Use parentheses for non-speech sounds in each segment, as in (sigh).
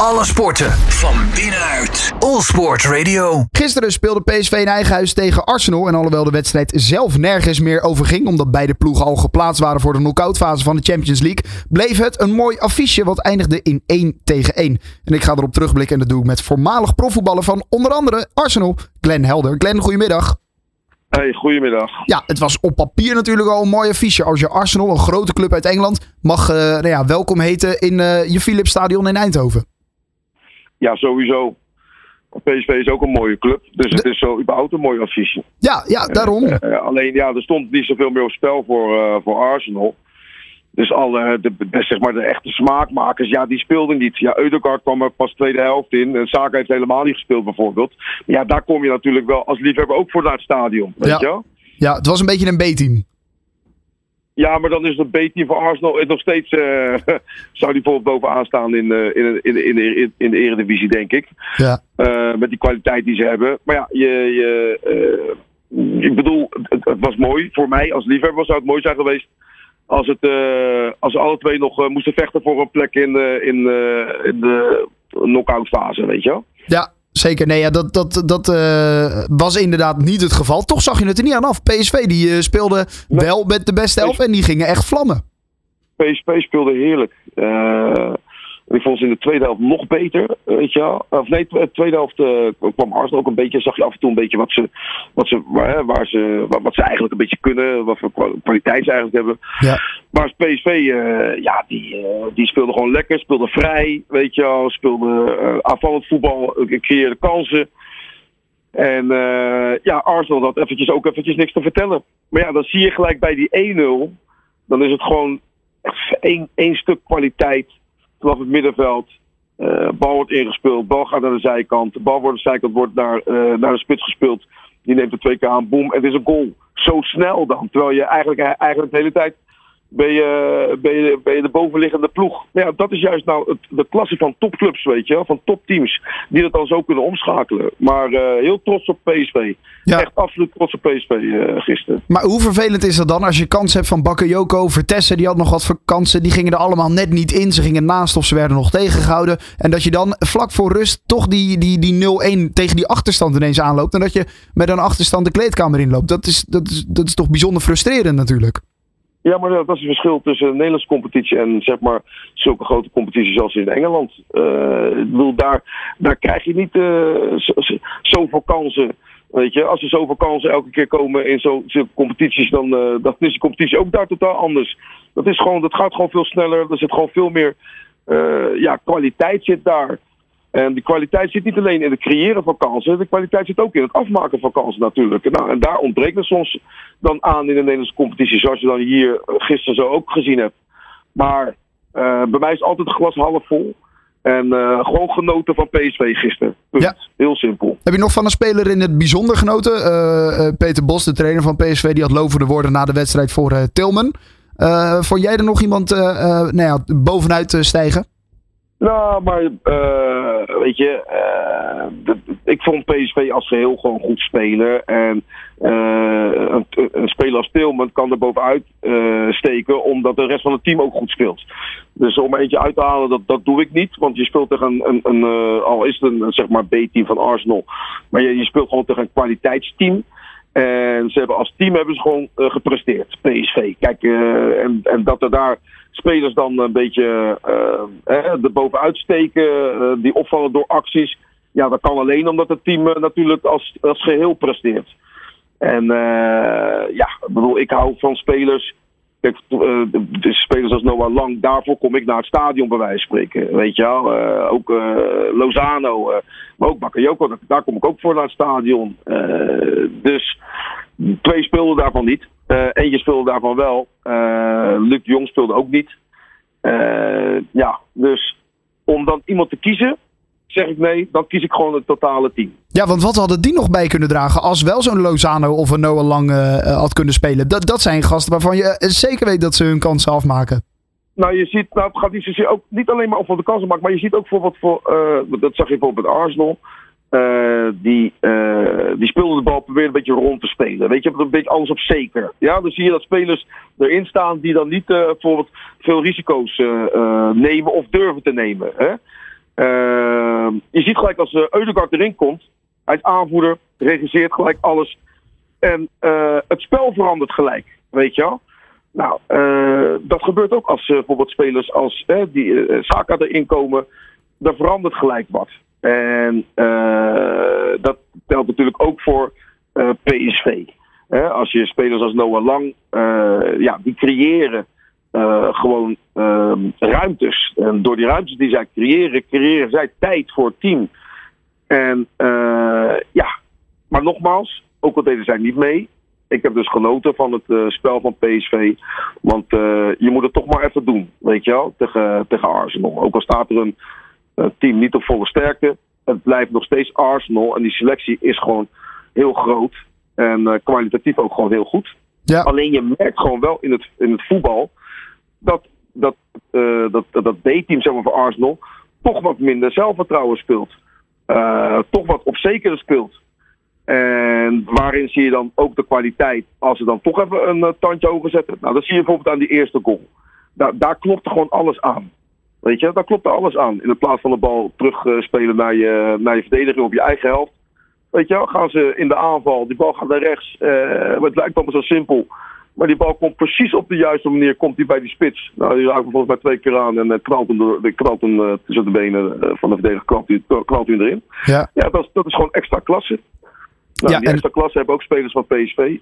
Alle sporten van binnenuit. All Sport Radio. Gisteren speelde PSV in eigen huis tegen Arsenal. En alhoewel de wedstrijd zelf nergens meer over ging, omdat beide ploegen al geplaatst waren voor de knock-outfase van de Champions League, bleef het een mooi affiche wat eindigde in 1 tegen 1. En ik ga erop terugblikken en dat doe ik met voormalig profvoetballer van onder andere Arsenal, Glenn Helder. Glenn, goedemiddag. Hey, goedemiddag. Ja, het was op papier natuurlijk al een mooi affiche als je Arsenal, een grote club uit Engeland, mag eh, nou ja, welkom heten in eh, je Philips Stadion in Eindhoven. Ja, sowieso. PSV is ook een mooie club, dus het is zo überhaupt een mooi affiche. Ja, ja daarom. Eh, alleen, ja, er stond niet zoveel meer op spel voor, eh, voor Arsenal. Dus alle, de, de- zeg maar, de echte smaakmakers, ja, die speelden niet. Ja, Eudegaard kwam er pas tweede helft in. En Saka heeft helemaal niet gespeeld, bijvoorbeeld. Maar ja, daar kom je natuurlijk wel als liefhebber ook voor naar het stadion. Weet Ja. je wel? Ja, het was een beetje een B-team. Ja, maar dan is het B-team van Arsenal nog steeds... eh, (laughs) zou die bijvoorbeeld bovenaan staan in, eh, in, in, in, de, in de eredivisie, denk ik. Ja. Eh, met die kwaliteit die ze hebben. Maar ja, je, je, eh, ik bedoel, het, het was mooi. Voor mij als liefhebber zou het mooi zijn geweest. Als, het, eh, als ze alle twee nog eh, moesten vechten voor een plek in, eh, in, eh, in de knock-out fase, weet je wel. Ja, zeker. Nee, ja, dat, dat, dat eh, was inderdaad niet het geval. Toch zag je het er niet aan af. PSV die eh, speelde wel met de beste elf en die gingen echt vlammen. PSV speelde heerlijk. Eh, ik vond ze in de tweede helft nog beter, weet je wel. Of nee, de tweede helft eh, kwam Arsenal ook een beetje, zag je af en toe een beetje wat ze, wat ze, waar, waar ze, wat, wat ze eigenlijk een beetje kunnen, wat voor kwa- kwaliteit ze eigenlijk hebben. Ja. Maar PSV, eh, ja, die, eh, die speelde gewoon lekker, speelde vrij, weet je wel, speelde aanvallend voetbal, creëerde kansen. En ja, Arsenal had eventjes ook eventjes niks te vertellen. Maar ja, dan zie je gelijk bij die 1-0, dan is het gewoon echt één, één stuk kwaliteit vanaf het middenveld. Eh, bal wordt ingespeeld, bal gaat naar de zijkant, de bal wordt de zijkant wordt naar, eh, naar de spits gespeeld. Die neemt er twee keer aan, boom, het is een goal. Zo snel dan, terwijl je eigenlijk, eigenlijk de hele tijd ben je, ben je, ben je de bovenliggende ploeg. Maar ja, dat is juist nou het, de klasse van topclubs, weet je wel, van topteams, die dat dan zo kunnen omschakelen. Maar eh, heel trots op PSV. Ja. Echt absoluut trots op PSV eh, gisteren. Maar hoe vervelend is dat dan als je kans hebt van Bakayoko, Vertessen, die had nog wat kansen. Die gingen er allemaal net niet in. Ze gingen naast of ze werden nog tegengehouden. En dat je dan vlak voor rust toch die, die, die 0-1 tegen die achterstand ineens aanloopt. En dat je met een achterstand de kleedkamer inloopt. Dat is, dat is, dat is toch bijzonder frustrerend natuurlijk. Ja, maar dat is het verschil tussen een Nederlandse competitie en zeg maar zulke grote competities als in Engeland. Eh, ik bedoel, daar, daar krijg je niet zo- zoveel kansen. Weet je, als er zoveel kansen elke keer komen in zo- zulke competities, dan, eh, dan is die competitie ook daar totaal anders. Dat, is gewoon, dat gaat gewoon veel sneller. Er zit gewoon veel meer ja, kwaliteit zit daar. En die kwaliteit zit niet alleen in het creëren van kansen, de kwaliteit zit ook in het afmaken van kansen natuurlijk. En, nou, en daar ontbreekt het soms dan aan in de Nederlandse competitie, zoals je dan hier gisteren zo ook gezien hebt. Maar eh, bij mij is altijd het glas half vol. En eh, gewoon genoten van PSV gisteren. Punt. Ja. Heel simpel. Heb je nog van een speler in het bijzonder genoten? Eh, Peter Bos, de trainer van PSV, die had lovende woorden na de wedstrijd voor eh, Tilman. Vond jij er nog iemand nou ja, bovenuit stijgen? Nou, maar weet je, eh, ik vond PSV als geheel gewoon goed spelen. En eh, een, een speler als Tilman kan er bovenuit eh, steken, omdat de rest van het team ook goed speelt. Dus om eentje uit te halen, dat, dat doe ik niet. Want je speelt tegen een, een, een eh, al is het een zeg maar B-team van Arsenal, maar je, je speelt gewoon tegen een kwaliteitsteam. En ze hebben als team hebben ze gewoon eh, gepresteerd, PSV. Kijk, eh, en, en dat er daar spelers dan een beetje eh, eh, er bovenuit steken, die opvallen door acties. Ja, dat kan alleen omdat het team natuurlijk als, als geheel presteert. En ja, ik bedoel, ik hou van spelers. Kijk, spelers als Noah Lang, daarvoor kom ik naar het stadion bij wijze van spreken. Weet je wel, ook Lozano, maar ook Bakayoko, daar- kom ik ook voor naar het stadion. Dus twee speelden daarvan niet. Eh eentje speelde daarvan wel. Eh, Luc Jong speelde ook niet. Eh, ja, dus om dan iemand te kiezen, zeg ik nee, dan kies ik gewoon het totale team. Ja, want wat hadden die nog bij kunnen dragen als wel zo'n Lozano of een Noah Lang had kunnen spelen? Dat, dat zijn gasten waarvan je zeker weet dat ze hun kansen afmaken. Nou, je ziet, nou, het gaat niet, zozeer ook, niet alleen maar over de kansen maken, maar je ziet ook bijvoorbeeld voor, dat zag je bijvoorbeeld bij Arsenal. Eh, die, eh, die speelde de bal, probeerde een beetje rond te spelen. Weet je, een beetje alles op zeker. Ja, dan zie je dat spelers erin staan die dan niet eh, bijvoorbeeld veel risico's nemen of durven te nemen. Hè? Je ziet gelijk als uh, erin komt. Hij is aanvoerder, regisseert gelijk alles. En het spel verandert gelijk, weet je wel. Nou, dat gebeurt ook als bijvoorbeeld spelers als die Saka erin komen. Dan verandert gelijk wat. En dat telt natuurlijk ook voor PSV. als je spelers als Noah Lang, ja, die creëren uh, gewoon uh, ruimtes. En die zij creëren, creëren zij tijd voor het team. En uh, ja, maar nogmaals, ook al deden zij niet mee. Ik heb dus genoten van het spel van PSV. Want je moet het toch maar even doen, weet je wel, tegen, tegen Arsenal. Ook al staat er een team niet op volle sterkte. Het blijft nog steeds Arsenal. En die selectie is gewoon heel groot. En kwalitatief ook gewoon heel goed. Ja. Alleen je merkt gewoon wel in het, in het voetbal dat dat, uh, dat, dat B-team zeg maar, voor Arsenal toch wat minder zelfvertrouwen speelt. Uh, toch wat op zeker speelt. En waarin zie je dan ook de kwaliteit als ze dan toch even een uh, tandje hoger zetten? Nou, dat zie je bijvoorbeeld aan die eerste goal. Daar, daar klopt gewoon alles aan. Weet je, daar klopt alles aan. In de plaats van de bal terugspelen naar je, naar je verdediger op je eigen helft. Weet je, gaan ze in de aanval, die bal gaat naar rechts. het lijkt allemaal zo simpel. Maar die bal komt precies op de juiste manier komt die bij die spits. Nou, die raakt volgens mij twee keer aan en uh, knalt hem, door, knalt hem uh, tussen de benen uh, van de verdediger, knalt hij, knalt hij erin. Ja, ja dat, is, dat is gewoon extra klasse. Nou, ja, die en... extra klasse hebben ook spelers van PSV.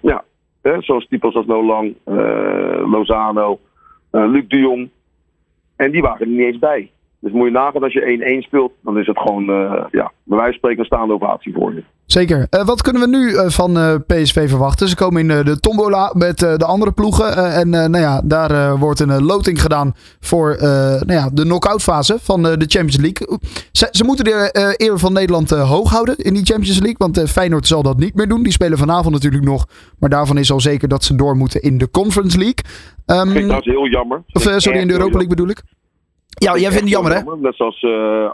ja, hè, zoals types als Nolang, Lozano, Luc de Jong. En die waren er niet eens bij. Dus moet je nagaan als je 1-1 speelt, dan is het gewoon, ja, bij wijze van spreken een staande ovatie voor je. Zeker. Uh, wat kunnen we nu uh, van PSV verwachten? Ze komen in de tombola met de andere ploegen. en nou ja, daar wordt een loting gedaan voor nou ja, de knock-out fase van de Champions League. Ze, ze moeten de eer van Nederland hoog houden in die Champions League. Want Feyenoord zal dat niet meer doen. Die spelen vanavond natuurlijk nog. Maar daarvan is al zeker dat ze door moeten in de Conference League. Um, dat is heel jammer. Of sorry, in de Europa League bedoel ik. Ja, jij vindt het jammer, hè? Net zoals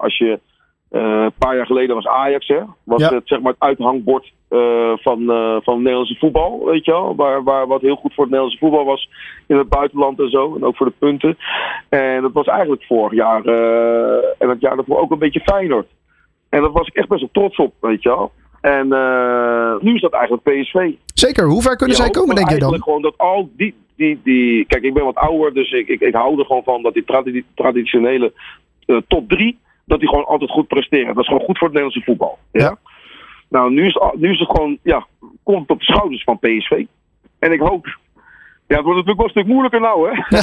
als je uh, een paar jaar geleden was Ajax, hè? Was het zeg maar het uithangbord uh, van, uh, van het Nederlandse voetbal, weet je wel? Waar, waar, wat heel goed voor het Nederlandse voetbal was in het buitenland en zo. En ook voor de punten. En dat was eigenlijk vorig jaar en het jaar daarvoor ook een beetje Feyenoord. En daar was ik echt best wel trots op, weet je wel. En nu is dat eigenlijk PSV. Zeker, hoe ver kunnen zij komen, denk je dan? gewoon dat al die, die, die... Kijk, ik ben wat ouder, dus ik, ik, ik hou er gewoon van dat die tradi traditionele top 3 dat die gewoon altijd goed presteren. Dat is gewoon goed voor het Nederlandse voetbal. Ja. Nou, nu is, nu is het gewoon, ja, komt op de schouders van PSV. En ik hoop. Ja, het wordt natuurlijk wel een stuk moeilijker nou, hè?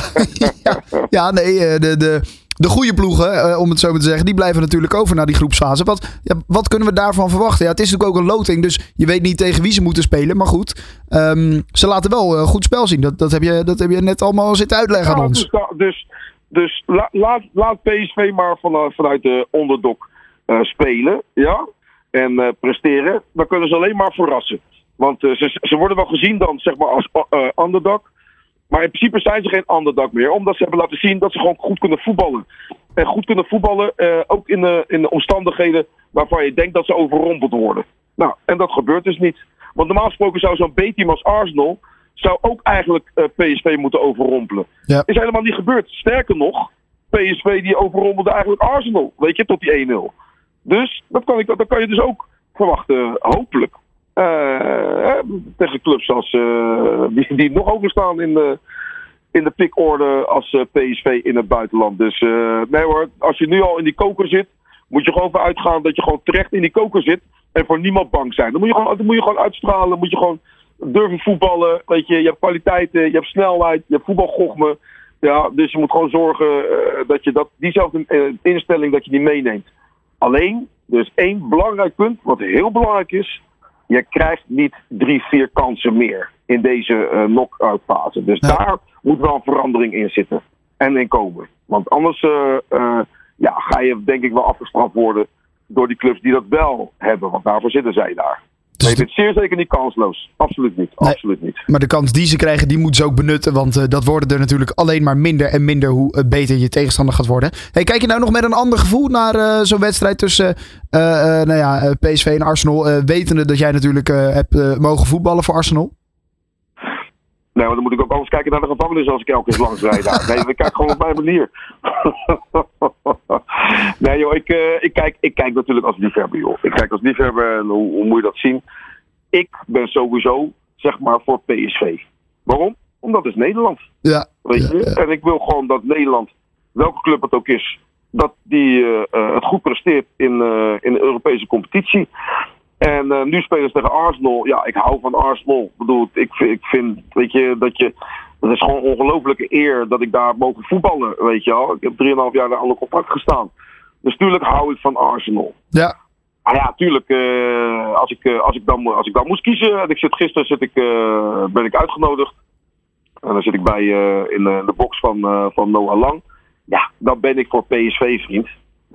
(laughs) ja, nee, eh, de, de, de goede ploegen, eh, om het zo maar te zeggen, die blijven natuurlijk over naar die groepsfase. Wat, ja, wat kunnen we daarvan verwachten? Ja, het is natuurlijk ook een loting, dus je weet niet tegen wie ze moeten spelen. Maar goed, um, ze laten wel uh, goed spel zien. Dat, dat, heb je, dat heb je net allemaal zitten uitleggen aan ons. Dus, dus dus la, laat, laat PSV maar van, vanuit de onderdok uh, spelen. Ja? En presteren. Dan kunnen ze alleen maar verrassen. Want ze, ze worden wel gezien dan zeg maar als underdog. Maar in principe zijn ze geen underdog meer. Omdat ze hebben laten zien dat ze gewoon goed kunnen voetballen. En goed kunnen voetballen ook in de, in de omstandigheden waarvan je denkt dat ze overrompeld worden. Nou, en dat gebeurt dus niet. Want normaal gesproken zou zo'n B-team als Arsenal zou ook eigenlijk uh, eh, PSV moeten overrompelen. Ja. Is helemaal niet gebeurd. Sterker nog, PSV die overrompelde eigenlijk Arsenal, weet je, tot die 1-0. Dus dat kan, ik, dat kan je dus ook verwachten, hopelijk. Uh, tegen clubs als, uh, die, die nog overstaan in de, in de pickorde als PSV in het buitenland. Dus nee hoor, als je nu al in die koker zit, moet je gewoon vanuit dat je gewoon terecht in die koker zit en voor niemand bang zijn. Dan moet je gewoon, dan moet je gewoon uitstralen, moet je gewoon durven voetballen. Weet je, je hebt kwaliteiten, je hebt snelheid, je hebt voetbalgochme. Ja, dus je moet gewoon zorgen dat je dat, diezelfde instelling dat je die meeneemt. Alleen, dus één belangrijk punt, wat heel belangrijk is. Je krijgt niet drie, vier kansen meer in deze uh, knock-out fase. Dus daar moet wel een verandering in zitten. En in komen. Want anders ja, ga je denk ik wel afgestraft worden door die clubs die dat wel hebben. Want daarvoor zitten zij daar. Dus nee, ik zeer zeker niet kansloos. Absoluut niet. Absoluut niet. Maar de kans die ze krijgen, die moeten ze ook benutten. Want uh, dat worden er natuurlijk alleen maar minder en minder hoe uh, beter je tegenstander gaat worden. Hey, kijk je nou nog met een ander gevoel naar uh, zo'n wedstrijd tussen nou ja, PSV en Arsenal? wetende dat jij natuurlijk hebt mogen voetballen voor Arsenal? Nee, maar dan moet ik ook anders kijken naar de gevangenis als ik elke keer langs rijd. daar. Nee, we kijken gewoon op mijn manier. (laughs) nee joh, ik, eh, ik, kijk, ik kijk natuurlijk als liefhebber joh. Ik kijk als liefhebber en hoe, hoe moet je dat zien? Ik ben sowieso, zeg maar, voor PSV. Waarom? Omdat het is Nederland. Ja. Weet je? ja. En ik wil gewoon dat Nederland, welke club het ook is, dat die eh, eh, het goed presteert in, in de Europese competitie. En eh, nu spelen ze tegen Arsenal. Ja, ik hou van Arsenal. Ik bedoel, ik, vind- ik vind, weet je, dat je. Het is gewoon een ongelofelijke eer dat ik daar mogen voetballen, weet je wel. Ik heb 3,5 jaar daar onder contract gestaan. Dus tuurlijk hou ik van Arsenal. Ja. Ah ja, tuurlijk. eh, als, ik, eh, als, ik dan, als ik dan moest kiezen. en Ik zit, gisteren zit ik, ben ik uitgenodigd. En dan zit ik bij in de box van, van Noah Lang. Ja, dan ben ik voor PSV, vriend.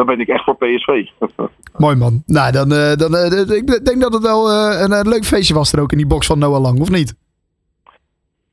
Dan ben ik echt voor PSV. (laughs) Mooi man. Nou, dan, eh, dan eh, ik denk dat het wel eh, een, een leuk feestje was er ook in die box van Noah Lang, of niet?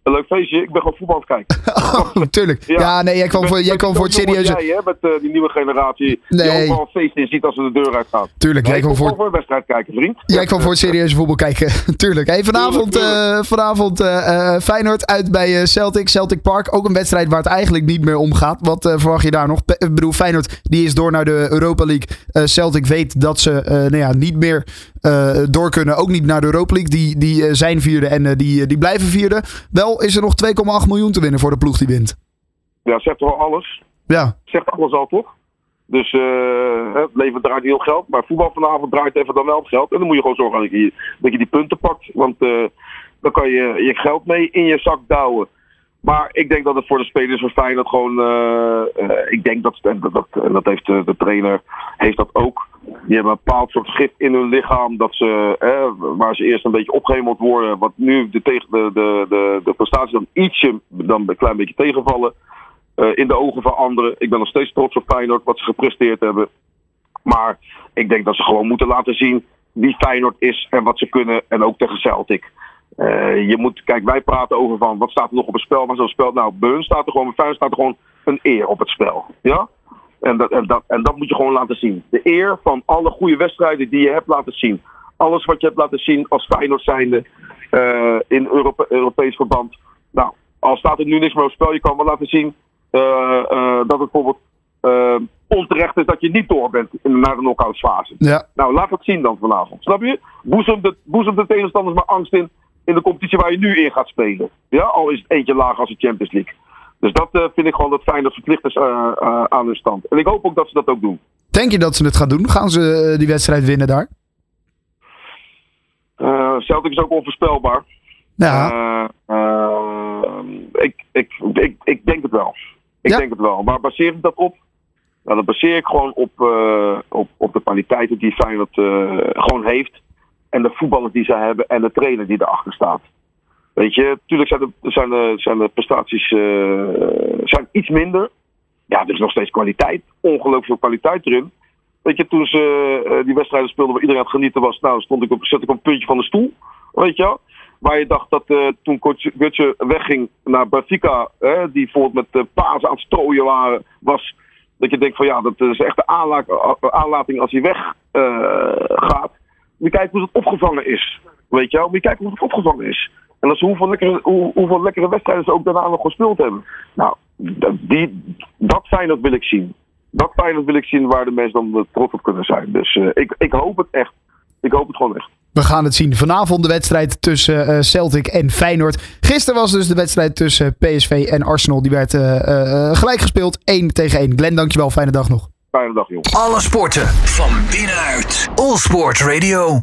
Een leuk feestje. Ik ben gewoon voetbal aan het kijken. (laughs) Oh, tuurlijk. Ja, nee, jij kwam voor, jij kwam voor het serieuze... Jij, hè, met eh, die nieuwe generatie. Nee. Die overal een feest in ziet als ze de deur uitgaan. Tuurlijk, Nee, jij kwam voor, voor een wedstrijd kijken, vriend. jij kwam voor het serieuze voetbal kijken. (laughs) tuurlijk. Hey, vanavond eh, vanavond eh, Feyenoord uit bij Celtic, Celtic Park. Ook een wedstrijd waar het eigenlijk niet meer om gaat. Wat verwacht je daar nog? Ik bedoel, Feyenoord die is door naar de Europa League. Celtic weet dat ze nou ja, niet meer eh, door kunnen. Ook niet naar de Europa League. Die, die eh, zijn vierde en eh, die, die blijven vierde. Wel is er nog 2,8 miljoen te winnen voor de ploeg die wint. Ja, zegt al alles. Ja, Zegt alles al, toch? Dus het leven draait heel geld. Maar voetbal vanavond draait even dan wel het geld. En dan moet je gewoon zorgen dat je, dat je die punten pakt. Want dan kan je je geld mee in je zak douwen. Maar ik denk dat het voor de spelers van Feyenoord gewoon... ik denk dat, dat, dat, dat heeft de, de trainer heeft dat ook. Die hebben een bepaald soort gif in hun lichaam. Dat ze, eh, waar ze eerst een beetje opgehemeld worden. Wat nu de, tegen, de, de, de, prestaties dan ietsje dan een klein beetje tegenvallen. eh, in de ogen van anderen. Ik ben nog steeds trots op Feyenoord. Wat ze gepresteerd hebben. Maar ik denk dat ze gewoon moeten laten zien wie Feyenoord is en wat ze kunnen. En ook tegen Celtic. Eh, je moet, kijk, wij praten over van wat staat er nog op het spel. Waar zo'n spel, nou, bij hun staat er gewoon, bij Feyenoord staat er gewoon een eer op het spel. Ja? En dat, en, dat, en dat moet je gewoon laten zien. De eer van alle goede wedstrijden die je hebt laten zien. Alles wat je hebt laten zien als Feyenoord zijnde eh, in Europe, Europees verband. Nou, al staat er nu niks meer op spel, je kan wel laten zien eh, eh, dat het bijvoorbeeld onterecht is dat je niet door bent in, naar de knock-outfase. ja. Nou, laat het zien dan vanavond. Snap je? Boezem de, boezem de tegenstanders maar angst in in de competitie waar je nu in gaat spelen. Ja, al is het eentje lager als de Champions League. Dus dat eh, vind ik gewoon dat Feyenoord verplicht is eh, eh, aan hun stand. En ik hoop ook dat ze dat ook doen. Denk je dat ze het gaan doen? Gaan ze die wedstrijd winnen daar? Celtic is ook onvoorspelbaar. Ja, ik, ik, ik, ik denk het wel. Ik denk het wel. Maar baseer ik dat op? Nou, dat baseer ik gewoon op, op, op de kwaliteiten die Feyenoord gewoon heeft. En de voetballers die ze hebben en de trainer die erachter staat. Weet je, natuurlijk zijn de, zijn zijn prestaties eh, zijn iets minder. Ja, er is nog steeds kwaliteit. Ongelooflijk veel kwaliteit erin. Weet je, toen ze eh, die wedstrijden speelden waar iedereen aan het genieten was, nou, stond ik op, zat ik op een puntje van de stoel. Weet je wel? Waar je dacht dat eh, toen Gutje wegging naar Benfica, hè, die bijvoorbeeld met uh, paas aan het strooien waren, was. Dat je denkt van ja, dat is echt de aanla- aanlating als hij weg gaat. Moet je kijken hoe het opgevangen is. Weet je wel? Moet je kijken hoe het opgevangen is. En dat ze hoeveel lekkere, hoe, hoeveel lekkere wedstrijden ze ook daarna nog gespeeld hebben. Nou, dat, die, dat Feyenoord wil ik zien. Dat Feyenoord wil ik zien waar de mensen dan trots op kunnen zijn. Dus eh, ik, ik hoop het echt. Ik hoop het gewoon echt. we gaan het zien. Vanavond de wedstrijd tussen eh, Celtic en Feyenoord. Gisteren was dus de wedstrijd tussen PSV en Arsenal. Die werd eh, eh, gelijk gespeeld. 1 tegen 1. Glenn, dankjewel. Fijne dag nog. Fijne dag, jongens. Alle sporten van binnenuit. All Sport Radio.